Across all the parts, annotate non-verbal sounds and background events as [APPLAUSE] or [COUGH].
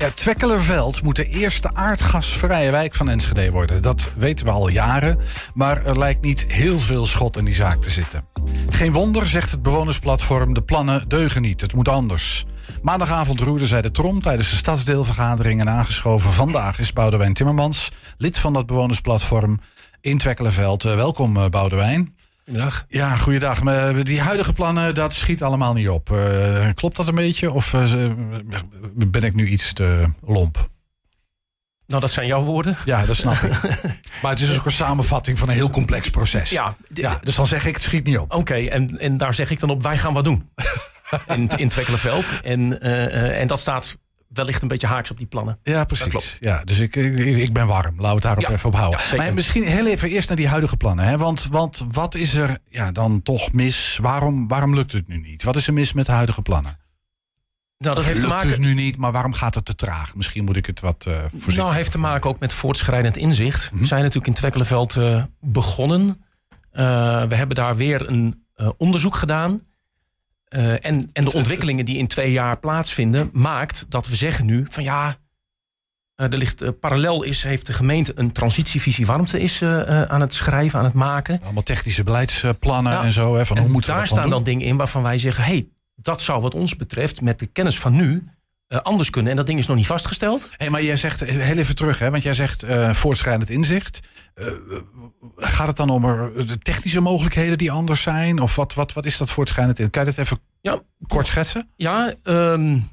Ja, Twekkelerveld moet de eerste aardgasvrije wijk van Enschede worden. Dat weten we al jaren, maar er lijkt niet heel veel schot in die zaak te zitten. Geen wonder, zegt het bewonersplatform, de plannen deugen niet, het moet anders. Maandagavond roerde zij de trom tijdens de stadsdeelvergadering... en aangeschoven vandaag is Boudewijn Timmermans, lid van dat bewonersplatform in Twekkelerveld. Uh, welkom, uh, Boudewijn. Goedendag. Ja, goeiedag. Maar die huidige plannen, dat schiet allemaal niet op. Uh, klopt dat een beetje of uh, ben ik nu iets te lomp? Nou, dat zijn jouw woorden. Ja, dat snap ik. [LAUGHS] maar het is ook een samenvatting van een heel complex proces. Ja, ja dus dan zeg ik, het schiet niet op. Oké, okay, en, en daar zeg ik dan op, wij gaan wat doen. [LAUGHS] in, in Twekkelenveld. En, uh, en dat staat wellicht een beetje haaks op die plannen. Ja, precies. Ja, dus ik, ik, ik, ben warm. Laten we het daarop ja, even op houden. Ja, maar misschien heel even eerst naar die huidige plannen. Hè? Want, want wat is er ja, dan toch mis? Waarom, waarom lukt het nu niet? Wat is er mis met de huidige plannen? Nou, dat heeft te lukt maken. het nu niet, maar waarom gaat het te traag? Misschien moet ik het wat uh, voorzichtig Nou, heeft te maken ook met voortschrijdend inzicht. Mhm. We zijn natuurlijk in Twekkelenveld uh, begonnen. Uh, we hebben daar weer een onderzoek gedaan. Uh, en, en de ontwikkelingen die in twee jaar plaatsvinden, maakt dat we zeggen nu van ja, uh, er ligt uh, parallel is, heeft de gemeente een transitievisie warmte is aan het schrijven, aan het maken. Allemaal technische beleidsplannen en zo. Hè, van en hoe moeten daar we dat staan dan doen? dingen in waarvan wij zeggen, hé, hey, dat zou wat ons betreft met de kennis van nu anders kunnen. En dat ding is nog niet vastgesteld. Hey, maar jij zegt heel even terug, hè, want jij zegt voortschrijdend inzicht. gaat het dan om er, de technische mogelijkheden die anders zijn? Of wat, wat, wat is dat voortschrijdend in? Kan je dat even ja, kort schetsen? Ja, um,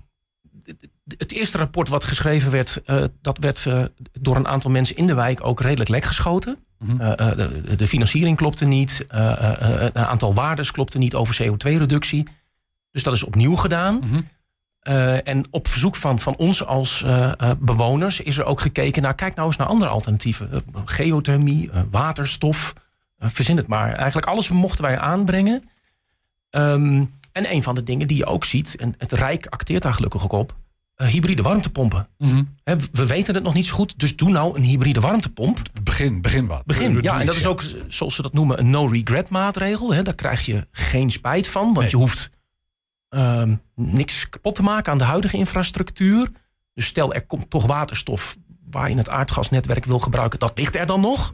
het eerste rapport wat geschreven werd, uh, dat werd uh, door een aantal mensen in de wijk ook redelijk lek geschoten. Uh, de, de, financiering klopte niet, een aantal waardes klopte niet over CO2-reductie. Dus dat is opnieuw gedaan. Mhm. -hmm. en op verzoek van, van ons als bewoners is er ook gekeken naar, kijk nou eens naar andere alternatieven. geothermie, waterstof, verzin het maar. Eigenlijk alles mochten wij aanbrengen. Um, en een van de dingen die je ook ziet, en het Rijk acteert daar gelukkig ook op, hybride warmtepompen. Mm -hmm. He, we weten het nog niet zo goed, dus doe nou een hybride warmtepomp. Begin, begin wat. Begin, ja. En dat is ook, zoals ze dat noemen, een no-regret maatregel. He, daar krijg je geen spijt van, want Nee. je hoeft uh, niks kapot te maken aan de huidige infrastructuur. Dus stel, er komt toch waterstof waar je het aardgasnetwerk wil gebruiken, dat ligt er dan nog.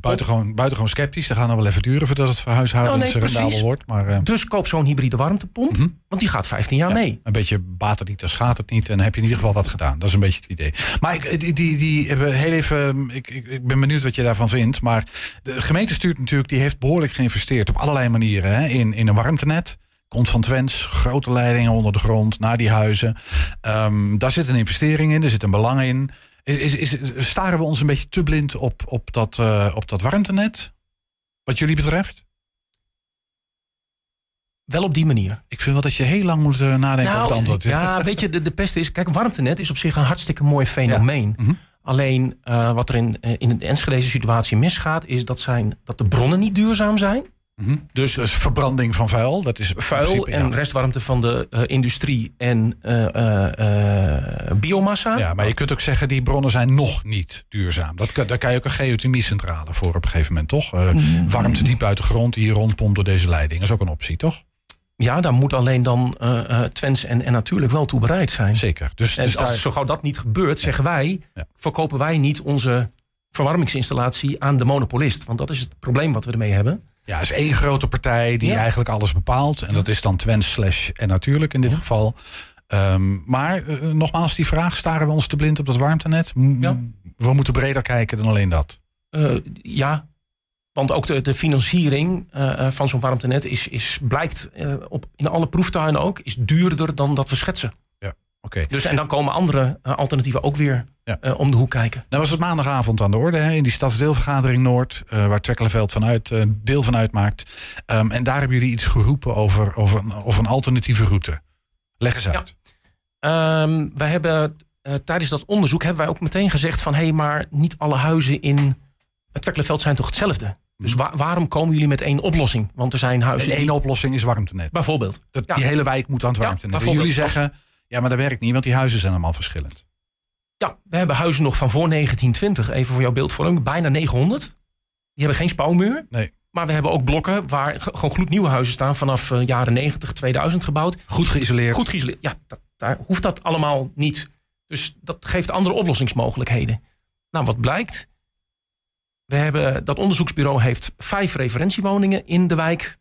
Buitengewoon, buitengewoon sceptisch. Dat gaat nog wel even duren voordat het voor huishoudens Nou, nee, rendabel precies. wordt. Maar uh, Dus koop zo'n hybride warmtepomp, Mhm. want die gaat 15 jaar ja, mee. een beetje baat het niet, dan schaadt het niet. En dan heb je in ieder geval wat gedaan. Dat is een beetje het idee. Maar ik, die, die, die, heel even, ik, ik, ik ben benieuwd wat je daarvan vindt. Maar de gemeente stuurt natuurlijk, die heeft behoorlijk geïnvesteerd op allerlei manieren hè, in, in een warmtenet. Komt van Twents, grote leidingen onder de grond, naar die huizen. Um, daar zit een investering in, er zit een belang in. Is, is, is, staren we ons een beetje te blind op, op, dat, uh, op dat warmtenet? Wat jullie betreft? Wel op die manier. Ik vind wel dat je heel lang moet uh, nadenken nou, over het antwoord. Ja, weet je, de, de pest is... Kijk, warmtenet is op zich een hartstikke mooi fenomeen. Ja. Mm -hmm. Alleen uh, wat er in, in de Enschedeze situatie misgaat... is dat, zijn, dat de bronnen niet duurzaam zijn. Mm -hmm. dus, dus verbranding van vuil, dat is vuil principe, en ja. restwarmte van de uh, industrie en uh, biomassa. Ja, maar je kunt ook zeggen die bronnen zijn nog niet duurzaam. Dat, daar kan je ook een geothermiecentrale voor op een gegeven moment, toch? Mm. Warmte diep uit de grond die hier rondpompt door deze leiding is ook een optie, toch? Ja, daar moet alleen dan uh, Twents en, en natuurlijk wel toe bereid zijn. Zeker. Dus, en dus als daar... zo gauw dat niet gebeurt, zeggen wij, ja. verkopen wij niet onze verwarmingsinstallatie aan de monopolist. Want dat is het probleem wat we ermee hebben. Ja, is één grote partij die Ja. eigenlijk alles bepaalt. En dat is dan Twents slash en natuurlijk in dit Ja. geval. Ehm, maar eh, nogmaals die vraag, staren we ons te blind op dat warmtenet? M- Ja. We moeten breder kijken dan alleen dat. Uh, ja, want ook de, de financiering uh, van zo'n warmtenet is, is, blijkt op, in alle proeftuinen ook, is duurder dan dat we schetsen. Dus en dan komen andere uh, alternatieven ook weer Ja. uh, om de hoek kijken. Nou was het maandagavond aan de orde hè, in die stadsdeelvergadering Noord, uh, waar Twekkelenveld vanuit, deel van uitmaakt. Um, en daar hebben jullie iets geroepen over, over, een, over een alternatieve route. Leg eens uit. Ja. Um, wij hebben tijdens dat onderzoek hebben wij ook meteen gezegd van hé, hey, maar niet alle huizen in het Twekkelenveld zijn toch hetzelfde. Dus wa waarom komen jullie met één oplossing? Want er zijn huizen. En één die... oplossing is warmtenet. Bijvoorbeeld. Dat, Ja. Die hele wijk moet aan het Ja, warmtenet. en bijvoorbeeld. jullie zeggen, ja, maar dat werkt niet, want die huizen zijn allemaal verschillend. Ja, we hebben huizen nog van voor 1920, even voor jouw beeldvorming, bijna 900. Die hebben geen spouwmuur. Nee. Maar we hebben ook blokken waar ge- gewoon gloednieuwe huizen staan vanaf uh, jaren 90, 2000 gebouwd. Goed geïsoleerd. Goed geïsoleerd. Ja, dat, daar hoeft dat allemaal niet. Dus dat geeft andere oplossingsmogelijkheden. Nou, wat blijkt? We hebben, dat onderzoeksbureau heeft vijf referentiewoningen in de wijk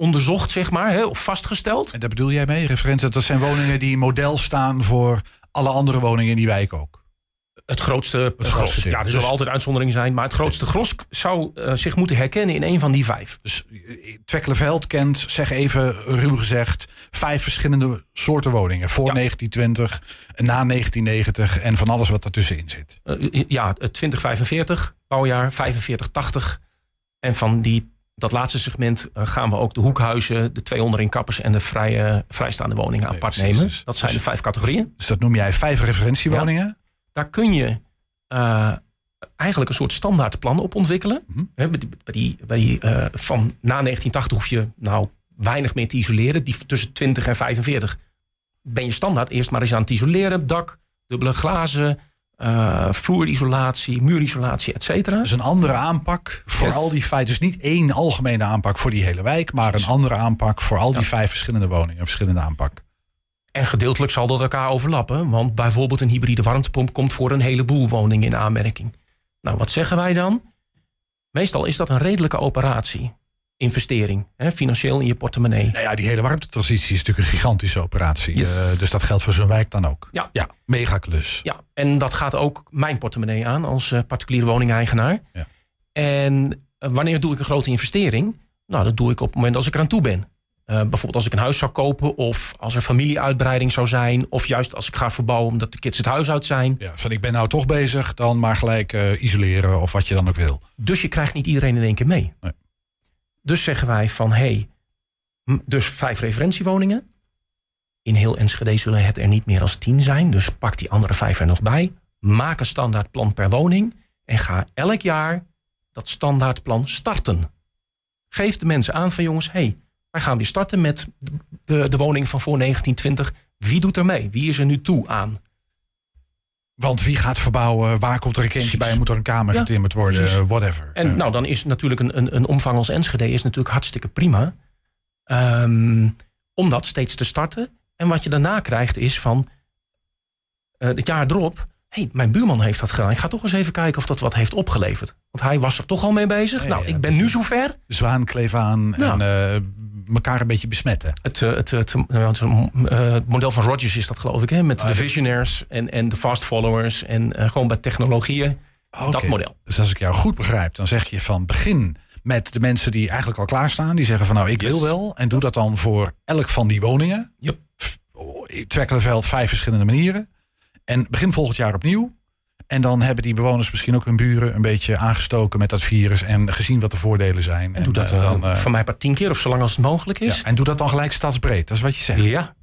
onderzocht, zeg maar, hè, of vastgesteld. En daar bedoel jij mee? Referentie, dat zijn woningen die model staan voor alle andere woningen in die wijk ook. Het grootste, het grootste ja, er zullen dus- altijd uitzonderingen zijn, maar het grootste gros zou uh, zich moeten herkennen in een van die vijf. Dus eh, Twekkelenveld kent, zeg even ruw gezegd, vijf verschillende soorten woningen. Voor 1920, na 1990 en van alles wat ertussenin zit. Uh, ja, 2045, bouwjaar, 4580. En van die, dat laatste segment gaan we ook de hoekhuizen, de 200 inkappers en de vrije, vrijstaande woningen apart nemen. Dat zijn dus- de vijf categorieën. Dus dat noem jij vijf referentiewoningen? Daar kun je uh, eigenlijk een soort standaardplan op ontwikkelen. Mm -hmm. bij die, bij die, uh, van na 1980 hoef je nou weinig meer te isoleren. Die tussen 20 en 45 ben je standaard eerst maar eens aan het isoleren. Dak, dubbele glazen, uh, vloerisolatie, muurisolatie, et cetera. Dus een andere aanpak voor yes. al die vijf. Dus niet één algemene aanpak voor die hele wijk, maar een andere aanpak voor al die ja. vijf verschillende woningen. Een verschillende aanpak. En gedeeltelijk zal dat elkaar overlappen. Want bijvoorbeeld een hybride warmtepomp komt voor een heleboel woningen in aanmerking. Nou, wat zeggen wij dan? Meestal is dat een redelijke operatie. Investering, hè, financieel in je portemonnee. Nou ja, die hele warmtetransitie is natuurlijk een gigantische operatie. Yes. Uh, dus dat geldt voor zo'n wijk dan ook. Ja. ja, mega klus. Ja, en dat gaat ook mijn portemonnee aan als uh, particuliere woningeigenaar. Ja. En uh, wanneer doe ik een grote investering? Nou, dat doe ik op het moment als ik eraan toe ben. Bijvoorbeeld als ik een huis zou kopen of als er familieuitbreiding zou zijn. Of juist als ik ga verbouwen omdat de kids het huis uit zijn. Ja, van ik ben nou toch bezig, dan maar gelijk isoleren of wat je dan ook wil. Dus je krijgt niet iedereen in één keer mee. Nee. Dus zeggen wij van hé, hey, dus vijf referentiewoningen. In heel Enschede zullen het er niet meer als tien zijn. Dus pak die andere vijf er nog bij. Maak een standaardplan per woning. En ga elk jaar dat standaardplan starten. Geef de mensen aan van jongens, hé, hey, wij gaan weer starten met de, de woning van voor 1920. Wie doet er mee? Wie is er nu toe aan? Want wie gaat verbouwen? Waar komt er een kindje bij? Moet er een kamer ja, getimmerd worden? Precies. Whatever. En nou, dan is natuurlijk een, een, een, omvang als Enschede is natuurlijk hartstikke prima. Um, om dat steeds te starten. En wat je daarna krijgt is van uh, het jaar erop. hey, mijn buurman heeft dat gedaan. Ik ga toch eens even kijken of dat wat heeft opgeleverd. Want hij was er toch al mee bezig. Nou, ja, ik ben nu zover. Zwaan kleef aan Nou. en uh, elkaar een beetje besmetten. Het, uh, het, het, het, het, model van Rogers is dat geloof ik. Hè? Met Ah, de dat- visionaires en, en de fast followers. En eh, gewoon bij technologieën. Dat Oké. model. Dus als ik jou goed begrijp, dan zeg je van begin met de mensen die eigenlijk al klaarstaan. Die zeggen van nou, ik wil wel. En doe dat dan voor elk van die woningen. Yep. Twekkelenveld, vijf verschillende manieren. En begin volgend jaar opnieuw. En dan hebben die bewoners misschien ook hun buren een beetje aangestoken met dat virus. En gezien wat de voordelen zijn. En doe dat eh, eh, dan, eh, van mij per tien keer of zolang als het mogelijk is. ja, en doe dat dan gelijk stadsbreed. Dat is wat je zegt. Ja.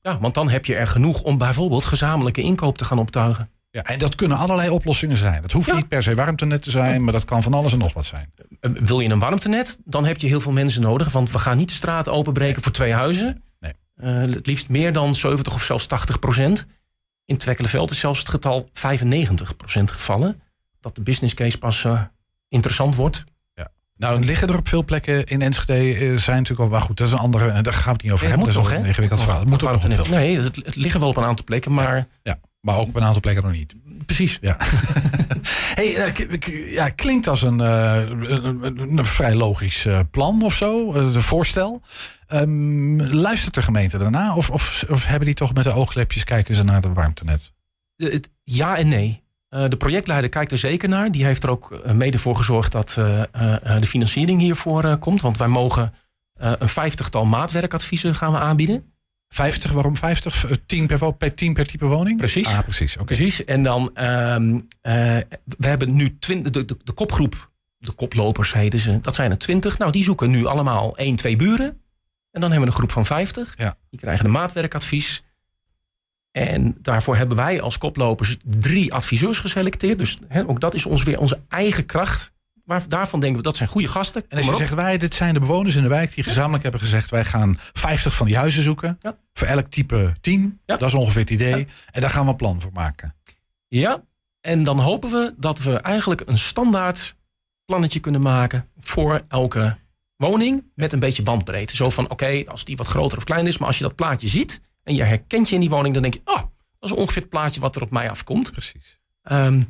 ja, want dan heb je er genoeg om bijvoorbeeld gezamenlijke inkoop te gaan optuigen. Ja, en dat kunnen allerlei oplossingen zijn. Dat hoeft Ja. niet per se warmtenet te zijn, maar dat kan van alles en nog wat zijn. Wil je een warmtenet, dan heb je heel veel mensen nodig. Want we gaan niet de straat openbreken voor twee huizen. Nee. Het liefst meer dan 70 of zelfs 80 procent. In Twekkelenveld is zelfs het getal 95 procent gevallen. Dat de business case pas eh, interessant wordt. Nou, liggen er op veel plekken in Enschede eh, zijn natuurlijk al, maar goed, dat is een andere, eh, daar gaan we het niet over Ja, hebben. moet dat is nog, een ingewikkeld verhaal. Het moet ook nog. Nee, het, het liggen wel op een aantal plekken, maar Ja, maar ook op een aantal plekken nog niet. Precies. Ja. [LAUGHS] hey, eh, k- ja, klinkt als een, eh, een, een- een vrij logisch eh, plan of zo, eh, een voorstel. Ehm, luistert de gemeente daarna? Of, of, of hebben die toch met de oogklepjes kijken ze naar de warmtenet? Eh, Ja en nee. Eh, de projectleider kijkt er zeker naar. Die heeft er ook eh, mede voor gezorgd dat eh, eh, eh, de financiering hiervoor eh, komt. Want wij mogen eh, een vijftigtal maatwerkadviezen gaan we aanbieden. 50, waarom 50? Eh, 10 per, wo- per 10 per type woning? Precies. Ah, precies. Oké. Precies. En dan, eh, we hebben nu twin- de, de, de kopgroep, de koplopers heten ze, dat zijn er 20. Nou, die zoeken nu allemaal één, twee buren. En dan hebben we een groep van 50. Ja. Die krijgen een maatwerkadvies. En daarvoor hebben wij als koplopers drie adviseurs geselecteerd. Dus ook dat is ons weer onze eigen kracht. Waar, daarvan denken we dat zijn goede gasten. En als je op. zegt wij, dit zijn de bewoners in de wijk die gezamenlijk hebben gezegd, wij gaan 50 van die huizen zoeken. Ja. Voor elk type 10. Ja. Dat is ongeveer het idee. En daar gaan we een plan voor maken. Ja, en dan hopen we dat we eigenlijk een standaard plannetje kunnen maken voor elke woning met een beetje bandbreedte. Zo van, oké, als die wat groter of kleiner is, maar als je dat plaatje ziet en je herkent je in die woning, dan denk je, oh, dat Dat is ongeveer het plaatje wat er op mij afkomt. Precies. Ehm,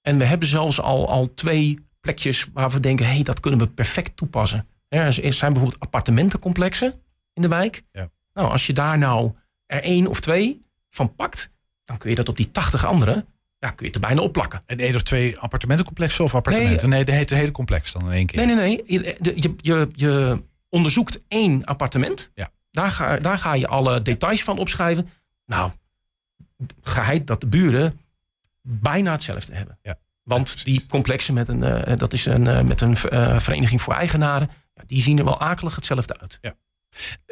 en we hebben zelfs al, al twee plekjes waar we denken, hé, hey, dat kunnen we perfect toepassen. Er zijn bijvoorbeeld appartementencomplexen in de wijk. Ja. Nou, als je daar nou er één of twee van pakt, dan kun je dat op die 80 andere, ja, kun je het er bijna opplakken. En één of twee appartementencomplexen of appartementen? Nee, nee de hele complex dan in één keer. Nee, nee, nee. Je, je, je, je onderzoekt één appartement. Ja. Daar, ga, daar ga je alle details van opschrijven. Nou, geheid dat de buren bijna hetzelfde hebben. Ja. Want die complexen met een, uh, dat is een, uh, met een uh, vereniging voor eigenaren, die zien er wel akelig hetzelfde uit. Ja.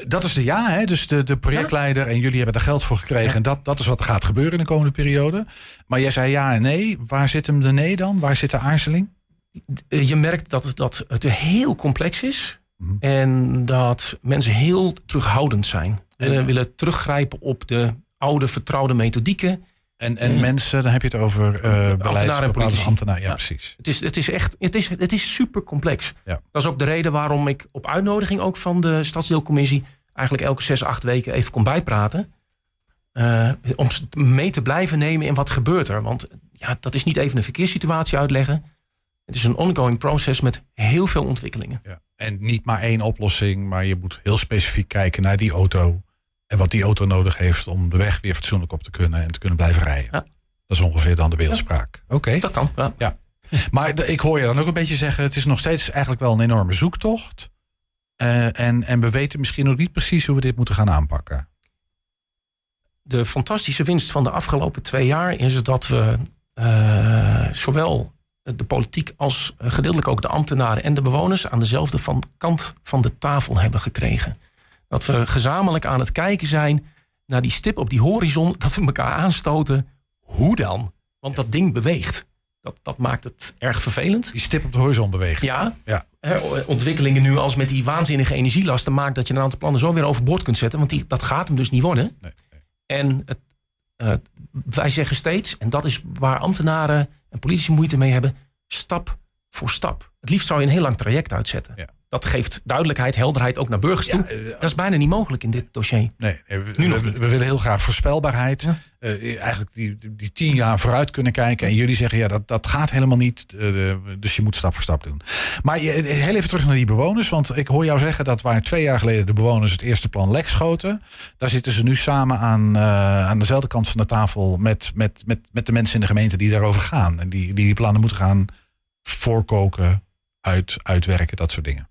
Dat is de ja, hè? dus de, de projectleider en jullie hebben daar geld voor gekregen. En dat, dat is wat er gaat gebeuren in de komende periode. Maar jij zei ja en nee. Waar zit hem de nee dan? Waar zit de aarzeling? Je merkt dat het, dat het heel complex is. Mm -hmm. En dat mensen heel terughoudend zijn. En willen teruggrijpen op de oude vertrouwde methodieken. En, en mensen, dan heb je het over uh, ambtenaren. Ja, ja, precies. Het is, het is echt, het is, het is super complex. Ja. Dat is ook de reden waarom ik op uitnodiging ook van de stadsdeelcommissie eigenlijk elke zes, acht weken even kon bijpraten. Uh, om mee te blijven nemen in wat gebeurt er. Want ja, dat is niet even een verkeerssituatie uitleggen. Het is een ongoing proces met heel veel ontwikkelingen. Ja. En niet maar één oplossing, maar je moet heel specifiek kijken naar die auto. En wat die auto nodig heeft om de weg weer fatsoenlijk op te kunnen en te kunnen blijven rijden. Ja. Dat is ongeveer dan de beeldspraak. Oké. Okay. Dat kan. Ja. ja. Maar de, ik hoor je dan ook een beetje zeggen: het is nog steeds eigenlijk wel een enorme zoektocht. Uh, en, en we weten misschien nog niet precies hoe we dit moeten gaan aanpakken. De fantastische winst van de afgelopen twee jaar is dat we uh, zowel de politiek als gedeeltelijk ook de ambtenaren en de bewoners aan dezelfde van, kant van de tafel hebben gekregen. Dat we gezamenlijk aan het kijken zijn naar die stip op die horizon. Dat we elkaar aanstoten. Hoe dan? Want dat ding beweegt. Dat, dat maakt het erg vervelend. Die stip op de horizon beweegt. Ja. ja. Ontwikkelingen nu als met die waanzinnige energielasten maakt dat je een aantal plannen zo weer overboord kunt zetten. Want die, dat gaat hem dus niet worden. Nee, nee. En het, uh, wij zeggen steeds, en dat is waar ambtenaren en politici moeite mee hebben, stap voor stap. Het liefst zou je een heel lang traject uitzetten. Ja. Dat geeft duidelijkheid, helderheid ook naar burgers toe. Ja, uh, dat is bijna niet mogelijk in dit dossier. Nee, we, nu nog we, we, willen heel graag voorspelbaarheid. Ja. Uh, eigenlijk die, die tien jaar vooruit kunnen kijken. En jullie zeggen, ja, dat, dat gaat helemaal niet. Uh, dus je moet stap voor stap doen. Maar je, heel even terug naar die bewoners. Want ik hoor jou zeggen dat waar twee jaar geleden de bewoners het eerste plan lek schoten. Daar zitten ze nu samen aan, uh, aan dezelfde kant van de tafel met, met, met, met de mensen in de gemeente die daarover gaan. En die die, die plannen moeten gaan voorkoken, uit, uitwerken, dat soort dingen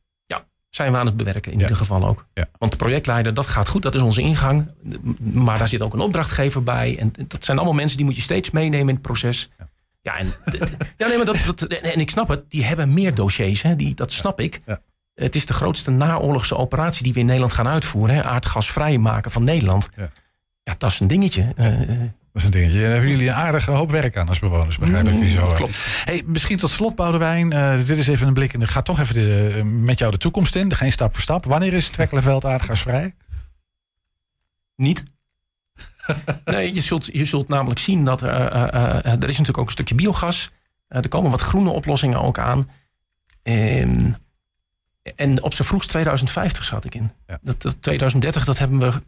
zijn we aan het bewerken in Ja. ieder geval ook. Ja. Want de projectleider, dat gaat goed, dat is onze ingang. Maar daar zit ook een opdrachtgever bij. En dat zijn allemaal mensen die moet je steeds meenemen in het proces. Ja. Ja, en, ja nee, maar dat, dat, en ik snap het, die hebben meer dossiers, hè, die, dat snap ik. Het is de grootste naoorlogse operatie die we in Nederland gaan uitvoeren. Hè, aardgasvrij maken van Nederland. Ja. Ja, dat is een dingetje. Eh, Dat is een dingetje. Daar hebben jullie een aardige hoop werk aan als bewoners, begrijp ik niet zo. Mm, Klopt. Hey, misschien tot slot, Boudewijn. eh, dit is even een blik in. de- Ga toch even de, eh, met jou de toekomst in. Geen stap voor stap. Wanneer is Twekkelenveld aardgasvrij? Niet. [LAUGHS] nee, je zult, je zult namelijk zien dat eh, er is natuurlijk ook een stukje biogas. Er komen wat groene oplossingen ook aan. Ehm, en op zijn vroegst 2050 zat ik in. Ja. Dat, dat 2030, dat hebben we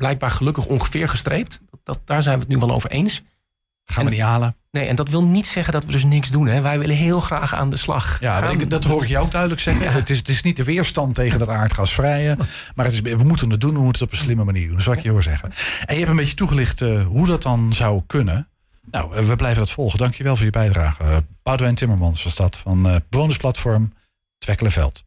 blijkbaar gelukkig ongeveer gestreept. Dat, daar zijn we het nu wel over eens. Gaan we niet halen. Nee, en dat wil niet zeggen dat we dus niks doen. Hè. Wij willen heel graag aan de slag. Ja, Gaan- dat hoor ik jou ook duidelijk zeggen. Ja. Het, is, het is niet de weerstand tegen dat aardgasvrije. Maar het is, we moeten het doen. We moeten het op een slimme manier doen. Dat zal ik je hoor zeggen. En je hebt een beetje toegelicht eh, hoe dat dan zou kunnen. Nou, eh, we blijven dat volgen. Dankjewel voor je bijdrage. Uh, Boudewijn Timmermans was dat van bewonersplatform Twekkelenveld.